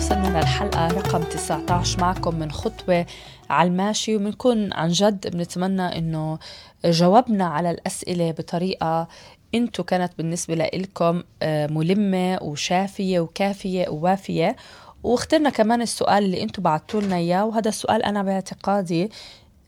الحلقة رقم 19 معكم من خطوة على الماشي وبنكون عن جد بنتمنى إنه جاوبنا على الأسئلة بطريقة إنتو كانت بالنسبة لكم آه، ملمة وشافية وكافية ووافية. واخترنا كمان السؤال اللي إنتو بعتوا لنا إياه وهذا السؤال أنا باعتقادي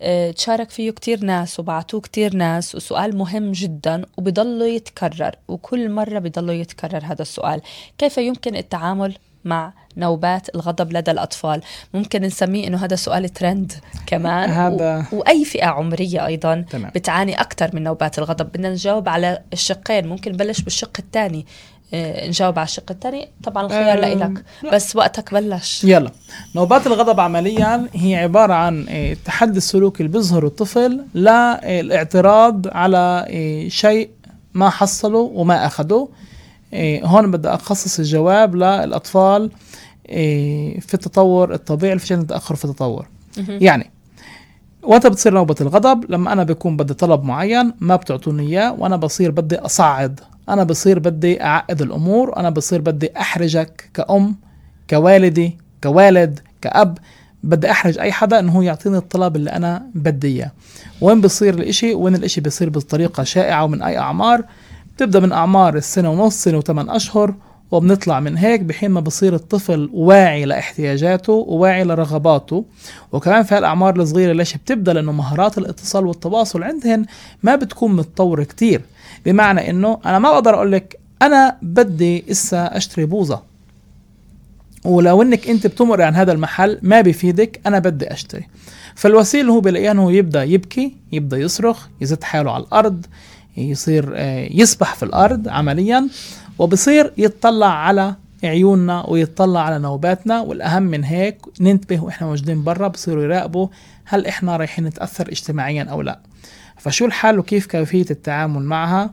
آه، تشارك فيه كتير ناس وبعتوه كتير ناس وسؤال مهم جدا وبضله يتكرر وكل مرة بضله يتكرر هذا السؤال. كيف يمكن التعامل؟ مع نوبات الغضب لدى الأطفال. ممكن نسميه أنه هذا سؤال ترند كمان. هذا و... وأي فئة عمرية أيضا تمام. بتعاني أكثر من نوبات الغضب. بدنا نجاوب على الشقين. ممكن نبلش بالشق الثاني. آه، نجاوب على الشق الثاني. طبعا الخيار أه لك بس وقتك بلش. يلا. نوبات الغضب عمليا هي عبارة عن آه، التحدي السلوكي اللي بيظهره الطفل للاعتراض على آه، شيء ما حصله وما أخده. هون بدي أخصص الجواب للأطفال إيه، في التطور الطبيعي في التاخر في التطور. يعني وقت بتصير نوبة الغضب لما أنا بكون بدي طلب معين ما بتعطوني إياه وأنا بصير بدي أصعد. أنا بصير بدي أعقد الأمور أنا بصير بدي أحرجك كأم كوالدي كوالد كأب. بدي أحرج أي حدا إنه هو يعطيني الطلب اللي أنا بدي إياه. وين بصير الإشي؟ وين الإشي بصير بطريقة شائعة ومن أي أعمار؟ بتبدأ من أعمار السنة ونص سنة وثمان أشهر وبنطلع من هيك بحين ما بصير الطفل واعي لإحتياجاته وواعي لرغباته. وكمان في هالأعمار الصغيرة ليش بتبدأ؟ لأنه مهارات الاتصال والتواصل عندهن ما بتكون متطورة كتير. بمعنى إنه أنا ما بقدر أقول لك أنا بدي إسا أشتري بوظه ولو إنك أنت بتمر عن هذا المحل ما بيفيدك أنا بدي أشتري. فالوسيلة هو بيلاقيها إنه يبدأ يبكي يبدأ يصرخ يزت حاله على الأرض يصير آه، يسبح في الأرض عمليا وبصير يتطلع على عيوننا ويتطلع على نوباتنا والأهم من هيك ننتبه وإحنا موجودين برا بصيروا يراقبوا هل إحنا رايحين نتأثر اجتماعيا أو لا. فشو الحل وكيف كيفية التعامل معها؟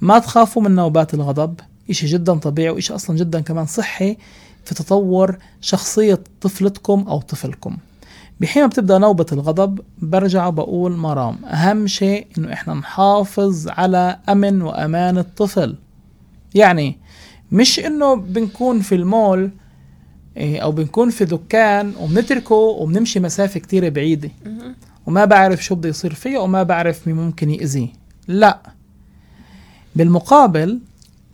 ما تخافوا من نوبات الغضب إشي جدا طبيعي وإشي أصلا جدا كمان صحي في تطور شخصية طفلتكم أو طفلكم. بحين ما بتبدأ نوبة الغضب برجع بقول مرام أهم شيء إنه إحنا نحافظ على أمن وأمان الطفل. يعني مش إنه بنكون في المول إيه، أو بنكون في دكان وبنتركه وبنمشي مسافة كتير بعيدة. وما بعرف شو بده يصير فيه وما بعرف مين ممكن يأذيه. لا. بالمقابل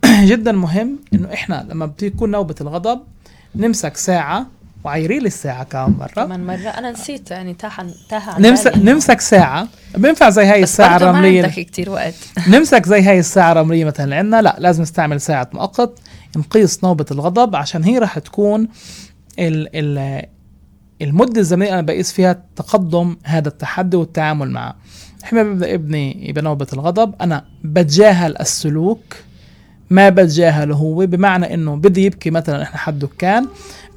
جدا مهم إنه إحنا لما بتكون نوبة الغضب نمسك ساعة وعيري لي الساعة كم مرة. كمان مرة. أنا نسيت يعني تاها تاها نمسك نمسك ساعة. بينفع زي هاي الساعة الرملية ما عندك كتير وقت. نمسك زي هاي الساعة الرملية مثلا. عندنا لا لازم نستعمل ساعة مؤقت نقيس نوبة الغضب عشان هي راح تكون ال ال المدة الزمنية أنا بقيس فيها تقدم هذا التحدي والتعامل معه. إحنا ببدأ ابني بنوبة الغضب. أنا بتجاهل السلوك. ما بتجاهله. هو بمعنى إنه بدي يبكي مثلا إحنا حد دكان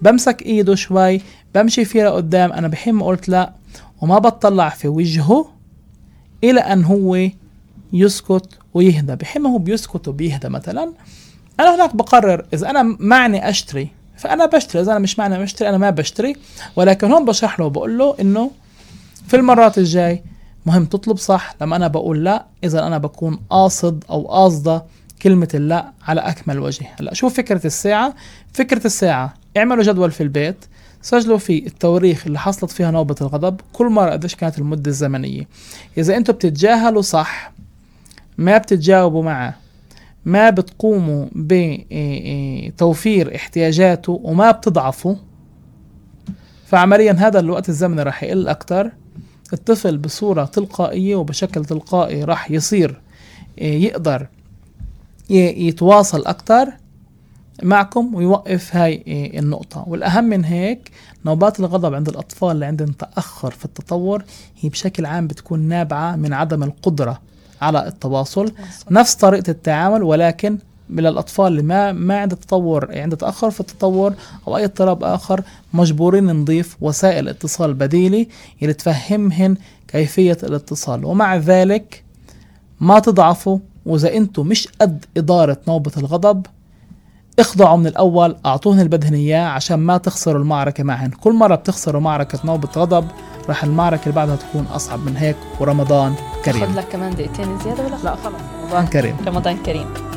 بمسك إيده شوي بمشي فيه لقدام أنا بحين ما قلت لا وما بطلع في وجهه إلى أن هو يسكت ويهدى. بحين ما هو بيسكت وبيهدى مثلا. أنا هناك بقرر إذا أنا معني أشتري فأنا بشتري. إذا أنا مش معني اشتري أنا ما بشتري. ولكن هون بشرح له وبقول له إنه في المرات الجاي مهم تطلب صح. لما أنا بقول لا إذا أنا بكون قاصد أو قاصدة كلمة اللا على أكمل وجه. هلا شو فكرة الساعة؟ فكرة الساعة اعملوا جدول في البيت سجلوا فيه التواريخ اللي حصلت فيها نوبة الغضب كل مرة قديش كانت المدة الزمنية. إذا أنتم بتتجاهلوا صح ما بتتجاوبوا معه ما بتقوموا بتوفير احتياجاته وما بتضعفوا فعمليا هذا الوقت الزمني راح يقل أكتر. الطفل بصورة تلقائية وبشكل تلقائي راح يصير يقدر يتواصل أكتر معكم ويوقف هاي النقطة. والأهم من هيك نوبات الغضب عند الأطفال اللي عندهم تأخر في التطور هي بشكل عام بتكون نابعة من عدم القدرة على التواصل. نفس طريقة التعامل ولكن للاطفال اللي ما ما عنده تطور عنده تأخر في التطور أو أي اضطراب آخر مجبورين نضيف وسائل اتصال بديله اللي تفهمهن كيفية الاتصال. ومع ذلك ما تضعفوا وإذا أنتم مش قد إدارة نوبة الغضب اخضعوا من الأول أعطوهن اللي بدهن إياه عشان ما تخسروا المعركة معهن. كل مرة بتخسروا معركة نوبة غضب راح المعركة اللي بعدها تكون أصعب من هيك ورمضان كريم. خذ لك كمان دقيقتين زيادة ولا؟ لا خلص. رمضان كريم. رمضان كريم.